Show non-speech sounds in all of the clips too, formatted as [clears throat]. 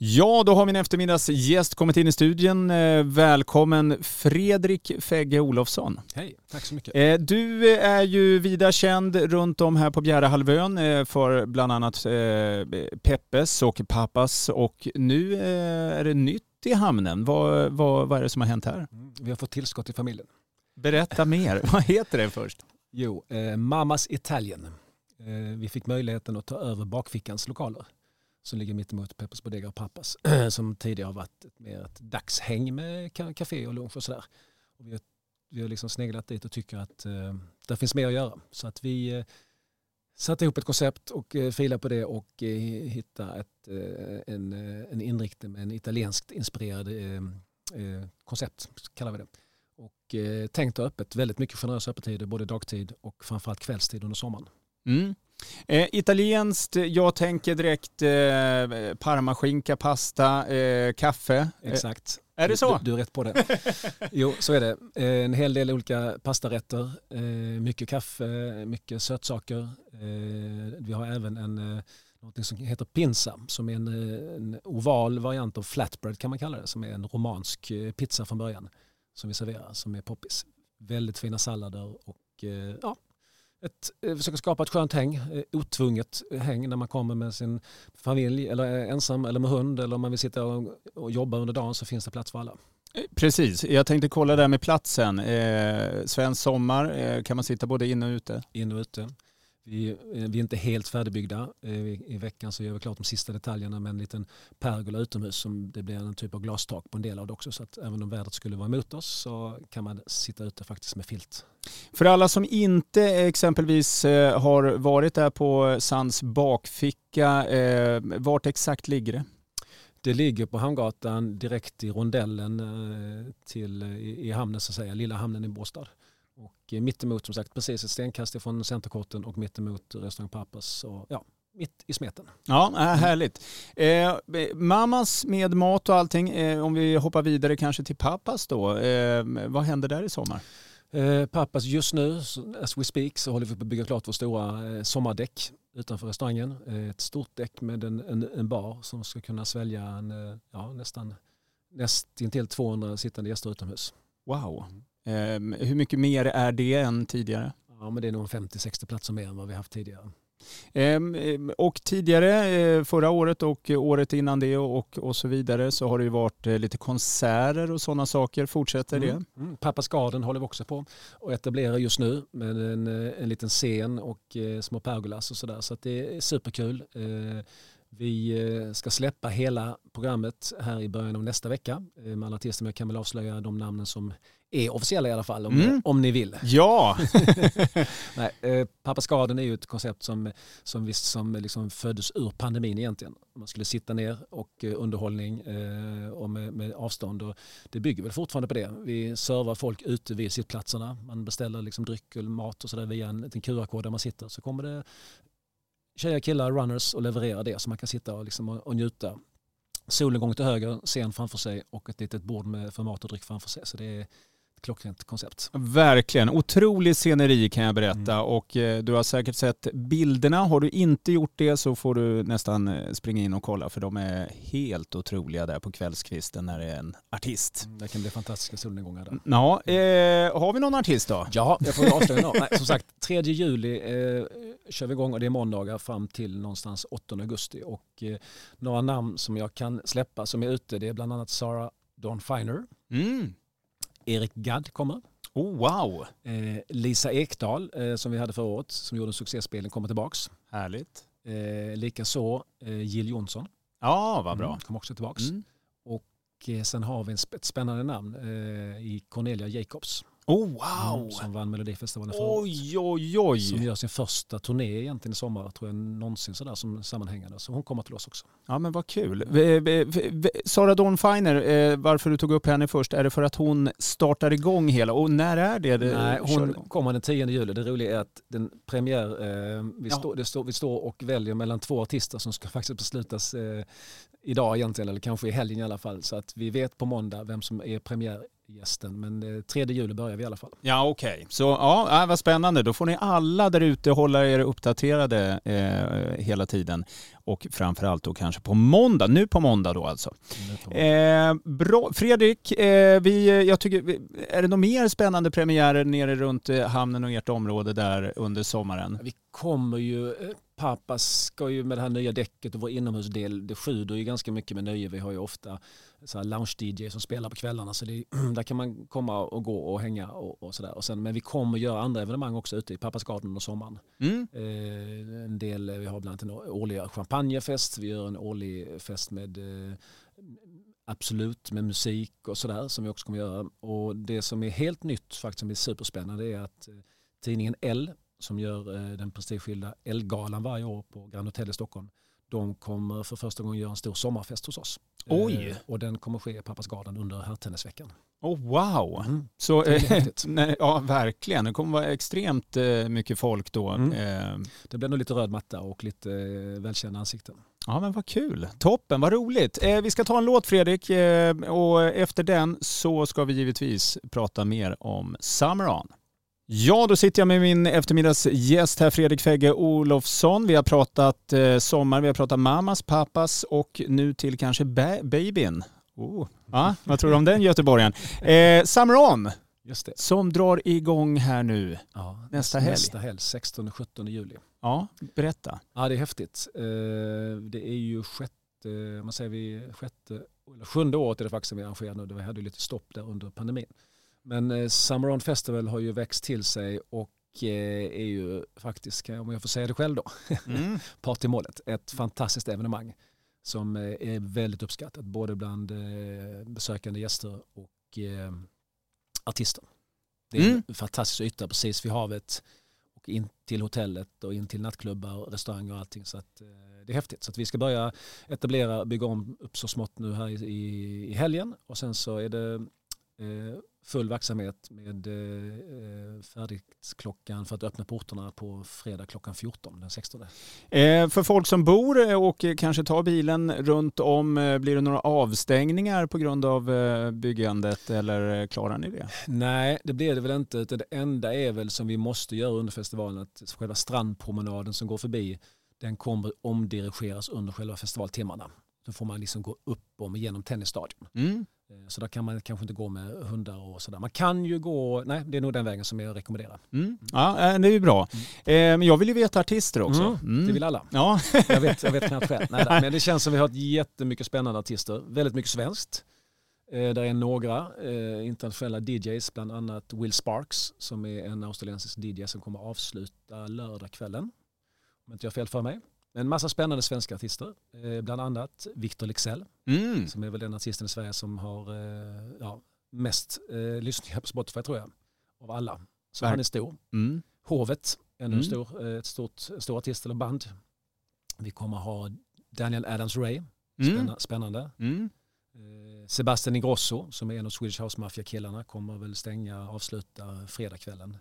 Ja, då har min eftermiddagsgäst kommit in i studion. Eh, välkommen Fredrik Fegge Olofsson. Hej, tack så mycket. Eh, du är ju vida känd runt om här på Bjärehalvön eh, för bland annat Peppes och Pappas och nu är det nytt i hamnen. Vad, vad, vad är det som har hänt här? Mm, vi har fått tillskott i familjen. Berätta mer. [laughs] vad heter det först? Jo, eh, Mamas Italien. Eh, vi fick möjligheten att ta över bakfickans lokaler som ligger mittemot Peppers Bodega och Pappas [clears throat] som tidigare har varit mer ett dagshäng med café och lunch och sådär. Och vi, har, vi har liksom sneglat dit och tycker att eh, där finns mer att göra. Så att vi eh, satte ihop ett koncept och eh, filade på det och eh, hittade ett, eh, en, eh, en inriktning med en italienskt inspirerad eh, eh, koncept, kallar vi det. Och eh, tänkt öppet, väldigt mycket generösa öppettider både dagtid och framförallt kvällstid under sommaren. Mm. Eh, italienskt, jag tänker direkt eh, parmaskinka, pasta, eh, kaffe. Eh, Exakt. Är det så? Du, du, är rätt på det. [laughs] jo, så är det. Eh, en hel del olika pastarätter, eh, mycket kaffe, mycket sötsaker. Vi har även en något som heter pinsa som är en, en, oval variant av flatbread kan man kalla det som är en romansk pizza från början som vi serverar som är poppis. Väldigt fina sallader och ja, ett, eh, försöka skapa ett skönt häng, eh, otvunget häng när man kommer med sin familj eller ensam eller med hund eller om man vill sitta och, och jobba under dagen så finns det plats för alla. Eh, precis, jag tänkte kolla där med platsen. Eh, svensk sommar, eh, kan man sitta både inne och ute? Inne och ute. Vi, vi, är inte helt färdigbyggda. I veckan så gör vi klart de sista detaljerna med en liten pergola utomhus som det blir en typ av glastak på en del av det också. Så att även om vädret skulle vara emot oss så kan man sitta ute faktiskt med filt. För alla som inte exempelvis eh, har varit där på Sands bakficka, eh, vart exakt ligger det? Det ligger på Hamngatan direkt i rondellen eh, till, i hamnen så att säga, lilla hamnen i Båstad. Och mittemot som sagt precis ett stenkast ifrån Centerkorten och mittemot restaurang Pappas. Och, ja, mitt i smeten. Ja, äh, härligt. Eh, mammas med mat och allting, eh, om vi hoppar vidare kanske till pappas då. Eh, vad händer där i sommar? Eh, pappas just nu, as we speak, så håller vi på att bygga klart vårt stora eh, sommardäck utanför restaurangen. Eh, ett stort däck med en, en, en, bar som ska kunna svälja en, eh, ja, nästan nästintill 200 sittande gäster utomhus. Wow. Ehm, hur mycket mer är det än tidigare? Ja, men det är nog 50-60 platser mer än vad vi haft tidigare. Ehm, ehm, och tidigare, eh, förra året och året innan det och, och så vidare så har det ju varit eh, lite konserter och sådana saker. Fortsätter mm. det? Mm. Pappas Garden håller vi också på och etablerar just nu med en, eh, en liten scen och små pergolas och sådär. Så att det är superkul. Vi ska släppa hela programmet här i början av nästa vecka med alla artister, men jag kan väl avslöja de namnen som är officiella i alla fall om, mm. om ni vill. Ja! [laughs] Nej, eh, Pappas Garden är ju ett koncept som, som, visst, som liksom föddes ur pandemin egentligen. Man skulle sitta ner och eh, underhållning eh, och med, med, avstånd. Och det bygger väl fortfarande på det. Vi servar folk ute vid sittplatserna. Man beställer liksom dryck och mat och sådär via en liten QR-kod där man sitter. Så kommer det tjejer, killar, runners och levererar det så man kan sitta och, liksom och, och njuta solnedgång till höger, scen framför sig och ett litet bord med för mat och dryck framför sig. Så det är klockrent koncept. Verkligen. Otrolig sceneri kan jag berätta mm. och eh, du har säkert sett bilderna. Har du inte gjort det så får du nästan eh, springa in och kolla för de är helt otroliga där på kvällskvisten när det är en artist. Mm, det kan bli fantastiska solnedgångar där. Ja, eh, har vi någon artist då? Ja, jag får avslöja nu. Som sagt, 3 juli eh, kör vi igång och det är måndagar fram till någonstans 8 augusti och eh, några namn som jag kan släppa som är ute det är bland annat Sarah Dawn Finer. Mm. Erik Gadd kommer. Oh, wow! Eh, Lisa Ekdahl eh, som vi hade förra året som gjorde en succéspelning kommer tillbaks. Härligt. Eh, Likaså eh, Jill Johnson. Ja, vad bra. Mm, kommer också tillbaks. Mm. Och eh, sen har vi ett spännande namn eh, i Cornelia Jacobs. Oh wow! Mm, som vann Melodifestivalen förra Oj oj oj! Som gör sin första turné egentligen i sommar tror jag någonsin sådär som sammanhängande. Så hon kommer till oss också. Ja men vad kul. Sara Dawn Finer, eh, varför du tog upp henne först, är det för att hon startar igång hela och när är det? Nej, hon kommer den 10 juli. Det roliga är att den premiär, eh, vi, ja. står, står, vi står och väljer mellan två artister som ska [laughs] faktiskt beslutas eh, idag egentligen eller kanske i helgen i alla fall. Så att vi vet på måndag vem som är premiär gästen. Men eh, 3 juli börjar vi i alla fall. Ja okej, så ja, äh, vad spännande. Då får ni alla där ute hålla er uppdaterade eh, hela tiden. Och framförallt då kanske på måndag, nu på måndag då alltså. Eh, bra. Fredrik, eh, vi, jag tycker, är det något mer spännande premiärer nere runt eh, hamnen och ert område där under sommaren? Vi kommer ju, eh, Papas ska ju med det här nya däcket och vår inomhusdel, det sjuder ju ganska mycket med nöje. Vi har ju ofta lounge-DJ som spelar på kvällarna så det, [clears throat] där kan man komma och gå och hänga och, och sådär. men vi kommer göra andra evenemang också ute i Pappas Garden under sommaren. Mm. Eh, en del, vi har bland annat en årlig champagnefest, vi gör en årlig fest med eh, Absolut med musik och sådär som vi också kommer göra. Och det som är helt nytt faktiskt som är superspännande är att eh, tidningen L som gör eh, den prestigefyllda Elgalan varje år på Grand Hotel i Stockholm. De kommer för första gången göra en stor sommarfest hos oss. Oj! Eh, och den kommer ske i Pappas Garden under herrtennisveckan. Oh, wow! Mm. Så, eh, [laughs] nej, ja, verkligen. Det kommer vara extremt eh, mycket folk då. Mm. Eh. Det blir nog lite röd matta och lite eh, välkända ansikten. Ja men vad kul. Toppen, vad roligt. Vi ska ta en låt Fredrik och efter den så ska vi givetvis prata mer om Summer On. Ja, då sitter jag med min eftermiddagsgäst här, Fredrik Fegge Olofsson. Vi har pratat eh, sommar, vi har pratat mammas, pappas och nu till kanske babyn. Oh. Ja, vad tror du om den göteborgaren? [laughs] Eh, Summer On, som drar igång här nu ja, nästa helg. Nästa helg, 16-17 juli. Ja, berätta. Ja, det är häftigt. Eh, det är ju sjätte, man säger vi, sjätte, eller sjunde året är det faktiskt som vi arrangerar nu. Vi hade ju lite stopp där under pandemin. Men eh, Summer On Festival har ju växt till sig och eh, är ju faktiskt, om jag får säga det själv då, [laughs] mm. part i målet. Ett fantastiskt evenemang som eh, är väldigt uppskattat både bland besökande gäster och artister. Det är mm. en fantastisk yta precis vid havet och in till hotellet och in till nattklubbar, och restauranger och allting. Så att, det är häftigt. Så att vi ska börja etablera, bygga om upp så smått nu här i, i helgen och sen så är det full verksamhet med eh, färdigt klockan för att öppna portarna på fredag klockan 14 den 16. Eh, för folk som bor och kanske tar bilen runt om, eh, blir det några avstängningar på grund av eh, byggandet eller klarar ni det? Nej, det blir det väl inte. Det enda är väl som vi måste göra under festivalen att själva strandpromenaden som går förbi den kommer omdirigeras under själva festivaltimmarna. Då får man liksom gå upp och genom tennisstadion. Mm. Eh, så där kan man kanske inte gå med hundar och sådär. Man kan ju gå, nej det är nog den vägen som jag rekommenderar. Mm. mm. Ja, eh, det är ju bra. Mm. Men jag vill ju veta artister också. Mm. mm. Det vill alla. Ja. [laughs] jag vet, jag vet knappt själv. Nej, men det känns som vi har jättemycket spännande artister. Väldigt mycket svenskt. Där är några internationella DJs, bland annat Will Sparks som är en australiensisk DJ som kommer avsluta lördagskvällen. Om inte jag har fel för mig. En massa spännande svenska artister, eh, bland annat Victor Lexell, mm. som är väl den artisten i Sverige som har eh, ja, mest eh, lyssningar på Spotify tror jag, av alla. Så Ver han är stor. Mm. Hovet, ännu mm. stor, ett stort, stor artist eller band. Vi kommer ha Daniel Adams-Ray, mm. spännande. Mm. Sebastian Ingrosso, som är en av Swedish House Mafia-killarna, kommer väl stänga, avsluta fredagskvällen.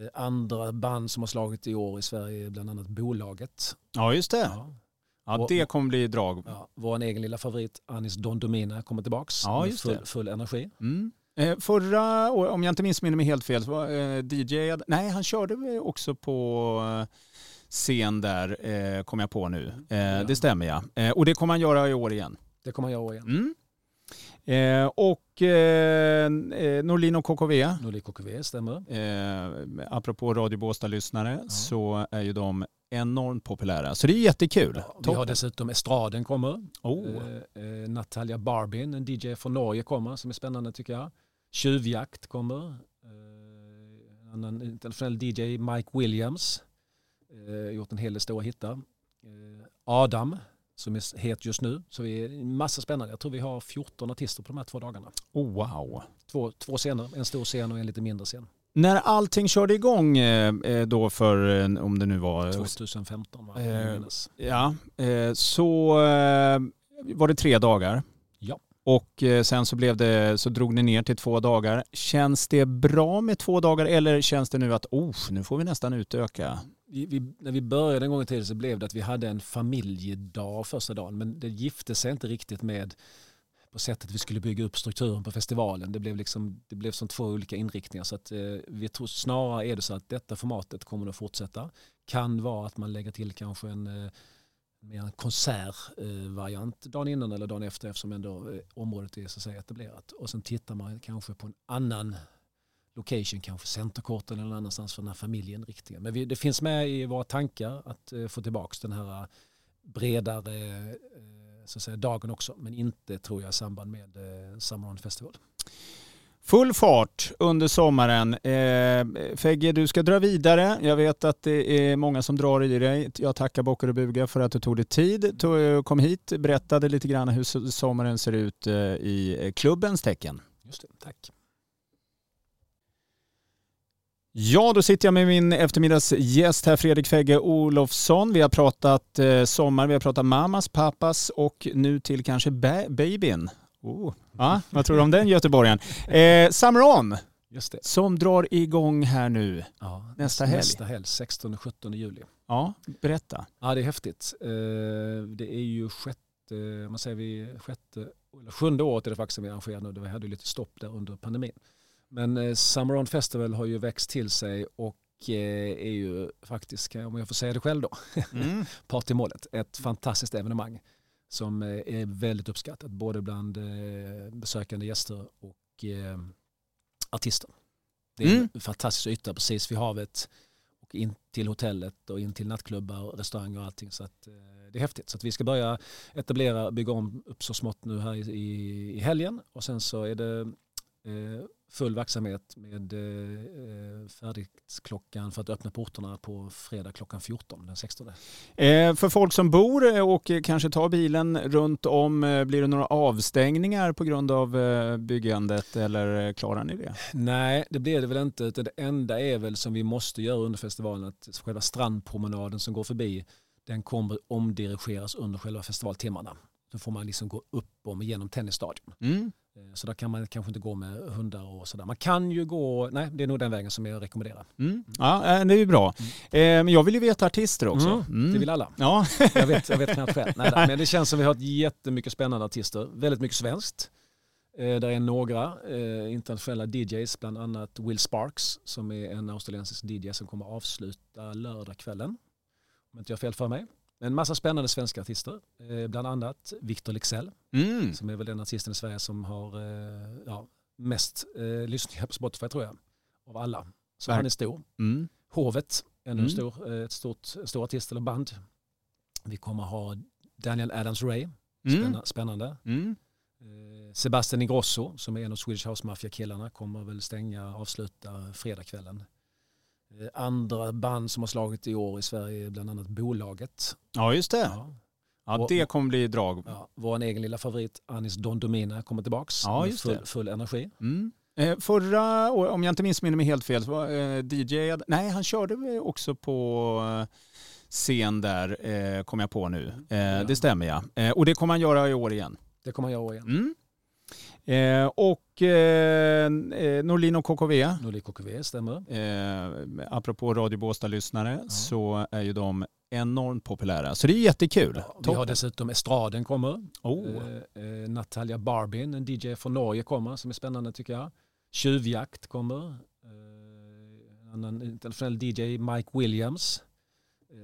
Eh, andra band som har slagit i år i Sverige bland annat Bolaget. Ja, just det. Ja. Ja, det kommer bli drag. Ja, vår egen lilla favorit Anis Don Domina kommer tillbaka ja, med full, full energi. Mm. Eh, förra året, om jag inte missminner mig helt fel, så var eh, DJ, nej han körde också på eh, scen där, eh, kom jag på nu. Eh, ja. Det stämmer ja. Eh, och det kommer han göra i år igen. Det kommer han göra i år igen. Mm. Eh, och eh, eh Norlin och KKV. Norlin KKV stämmer. Eh, apropå Radio Båstad-lyssnare ja. så är ju de enormt populära. Så det är jättekul. Ja, vi har dessutom Estraden kommer. Oh. Eh, eh, Natalia Barbin, en DJ från Norge kommer som är spännande tycker jag. Tjuvjakt kommer. Eh, en annan internationell DJ, Mike Williams. Eh, gjort en hel del stora hittar. Eh, Adam som är het just nu. Så vi är en massa spännande. Jag tror vi har 14 artister på de här två dagarna. Oh, wow. Två, två scener, en stor scen och en lite mindre scen. När allting körde igång eh, eh då för, eh, om det nu var... 2015 va? Eh, ja, så var det tre dagar. Ja. Och sen så, blev det, så drog ni ner till två dagar. Känns det bra med två dagar eller känns det nu att oh, nu får vi nästan utöka? Vi, när vi började en gång i tiden så blev det att vi hade en familjedag första dagen men det gifte sig inte riktigt med på sättet vi skulle bygga upp strukturen på festivalen. Det blev, liksom, det blev som två olika inriktningar. Så att, eh, vi tror snarare är det så att detta formatet kommer att fortsätta. Kan vara att man lägger till kanske en eh, mer en konsertvariant eh, dagen innan eller dagen efter eftersom ändå eh, området är så att säga etablerat. Och sen tittar man kanske på en annan location, kanske Centerkorten eller annanstans för den här familjeinriktningen. Men vi, det finns med i våra tankar att eh, få tillbaka den här eh, bredare eh, så att säga, dagen också, men inte tror jag i samband med eh, Summer Festival. Full fart under sommaren. Eh, Fegge, du ska dra vidare. Jag vet att det är många som drar i dig. Jag tackar Bockar och Buga för att du tog dig tid, tog, kom hit, berättade lite grann hur sommaren ser ut eh, i klubbens tecken. Just det, tack. Ja, då sitter jag med min eftermiddagsgäst här, Fredrik Fegge Olofsson. Vi har pratat eh, sommar, vi har pratat mammas, pappas och nu till kanske babyn. Oh. Ja, vad tror du om den göteborgaren? [laughs] Eh, Summer On, Just det. som drar igång här nu Ja, nästa helg. Nästa helg, 16-17 juli. Ja, berätta. Ja, det är häftigt. Eh, Det är ju sjätte, man säger vi sjätte, eller sjunde året är det faktiskt som vi arrangerar nu. Vi hade ju lite stopp där under pandemin. Men eh, Summer On Festival har ju växt till sig och eh, är ju faktiskt, om jag får säga det själv då, Mm. [laughs] part i målet. Ett fantastiskt evenemang som eh, är väldigt uppskattat både bland besökande gäster och artister. Det är Mm. en fantastisk yta precis vid havet och in till hotellet och in till nattklubbar, och restauranger och allting. Så att, det är häftigt. Så att vi ska börja etablera, bygga om upp så smått nu här i, i, i helgen och sen så är det eh, full verksamhet med eh, färdigt klockan för att öppna portarna på fredag klockan 14 den 16. Eh, för folk som bor eh, och kanske tar bilen runt om, eh, blir det några avstängningar på grund av eh, byggandet eller klarar ni det? Nej, det blir det väl inte. Utan det enda är väl som vi måste göra under festivalen att själva strandpromenaden som går förbi den kommer omdirigeras under själva festivaltimmarna. Då får man liksom gå upp om genom tennisstadion. Mm. Eh, Så där kan man kanske inte gå med hundar och sådär. Man kan ju gå, nej det är nog den vägen som jag rekommenderar. Mm. Ja, eh, det är ju bra. Eh, Men jag vill ju veta artister också. Mm, Mm. Det vill alla. Ja. [laughs] Jag vet, jag vet knappt själv. Nej, nej, men det känns som vi har jättemycket spännande artister. Väldigt mycket svenskt. Där är några internationella DJs, bland annat Will Sparks som är en australiensisk DJ som kommer avsluta lördagskvällen. Om inte jag har fel för mig. En massa spännande svenska artister. Eh, bland annat Victor Lexell Mm. som är väl den artisten i Sverige som har eh, ja, mest eh, lyssningar på Spotify tror jag. Av alla. Så Verk- han är stor. Mm. Hovet, ännu Mm. en stor, eh, ett stort, stor artist eller band. Vi kommer ha Daniel Adams-Ray, Mm. spänna, spännande. Mm. Sebastian Ingrosso som är en av Swedish House Mafia-killarna kommer väl stänga, avsluta fredagskvällen. Eh, Andra band som har slagit i år i Sverige bland annat Bolaget. Ja, just det. Ja. Ja, det kommer bli drag. Ja, vår egen lilla favorit Anis Don Domina kommer tillbaks Ja, med full, full energi. Mm. Eh, Förra året, om jag inte missminner mig helt fel, så var eh, DJ, nej han körde också på eh, scen där, eh, kom jag på nu. Eh, Det stämmer ja. Eh, och det kommer han göra i år igen. Det kommer jag ihåg igen. Mm. Eh, och eh, eh, Norlin och KKV, Norli KKV stämmer. eh, apropå Radio Båstad-lyssnare, så är ju de enormt populära. Så det är jättekul. Ja, vi har dessutom Estraden kommer. oh. Eh, eh, Natalia Barbin, en DJ från Norge kommer som är spännande tycker jag. Tjuvjakt kommer. Eh, en annan internationell DJ, Mike Williams.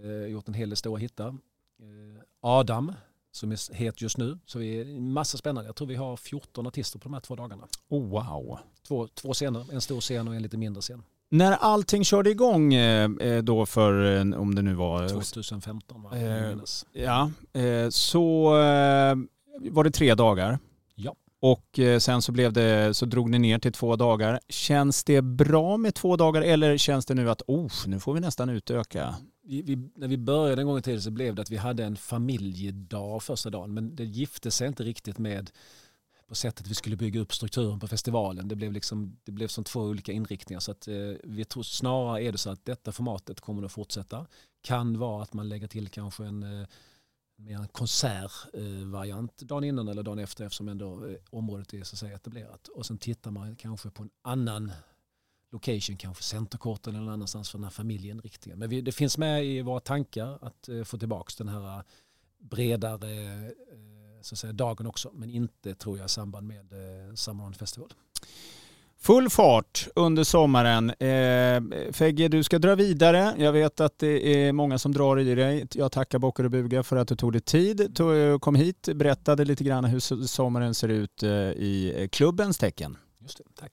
Eh, gjort en hel del stora hittar. Eh, Adam som är het just nu. Så vi är en massa spännande. Jag tror vi har 14 artister på de här två dagarna. oh, wow. Två, två scener, en stor scen och en lite mindre scen. När allting körde igång eh, eh, då för, eh, om det nu var 2015 va? Eh. Ja, så var det tre dagar. Och eh, sen så, blev det, så drog ni ner till två dagar. Känns det bra med två dagar eller känns det nu att oh, nu får vi nästan utöka? vi, vi, när vi började en gång i tiden så blev det att vi hade en familjedag första dagen. Men det gifte sig inte riktigt med på sättet vi skulle bygga upp strukturen på festivalen. Det blev, liksom, det blev som två olika inriktningar. Så att, eh, vi tror snarare är det så att detta formatet kommer att fortsätta. Kan vara att man lägger till kanske en eh, mer en konsertvariant dagen innan eller dagen efter eftersom ändå eh, området är så att säga etablerat. Och sen tittar man kanske på en annan location, kanske Centerkorten eller någon annanstans för den här familjeinriktningen. Men vi, det finns med i våra tankar att eh, få tillbaka den här eh, bredare så att säga, dagen också. Men inte tror jag i samband med Summer On Festival. Full fart under sommaren. Eh, Fegge, du ska dra vidare. Jag vet att det är många som drar i dig. Jag tackar Bockar och Buga för att du tog dig tid, kom hit, berättade lite grann hur sommaren ser ut eh, i klubbens tecken. Just det, tack.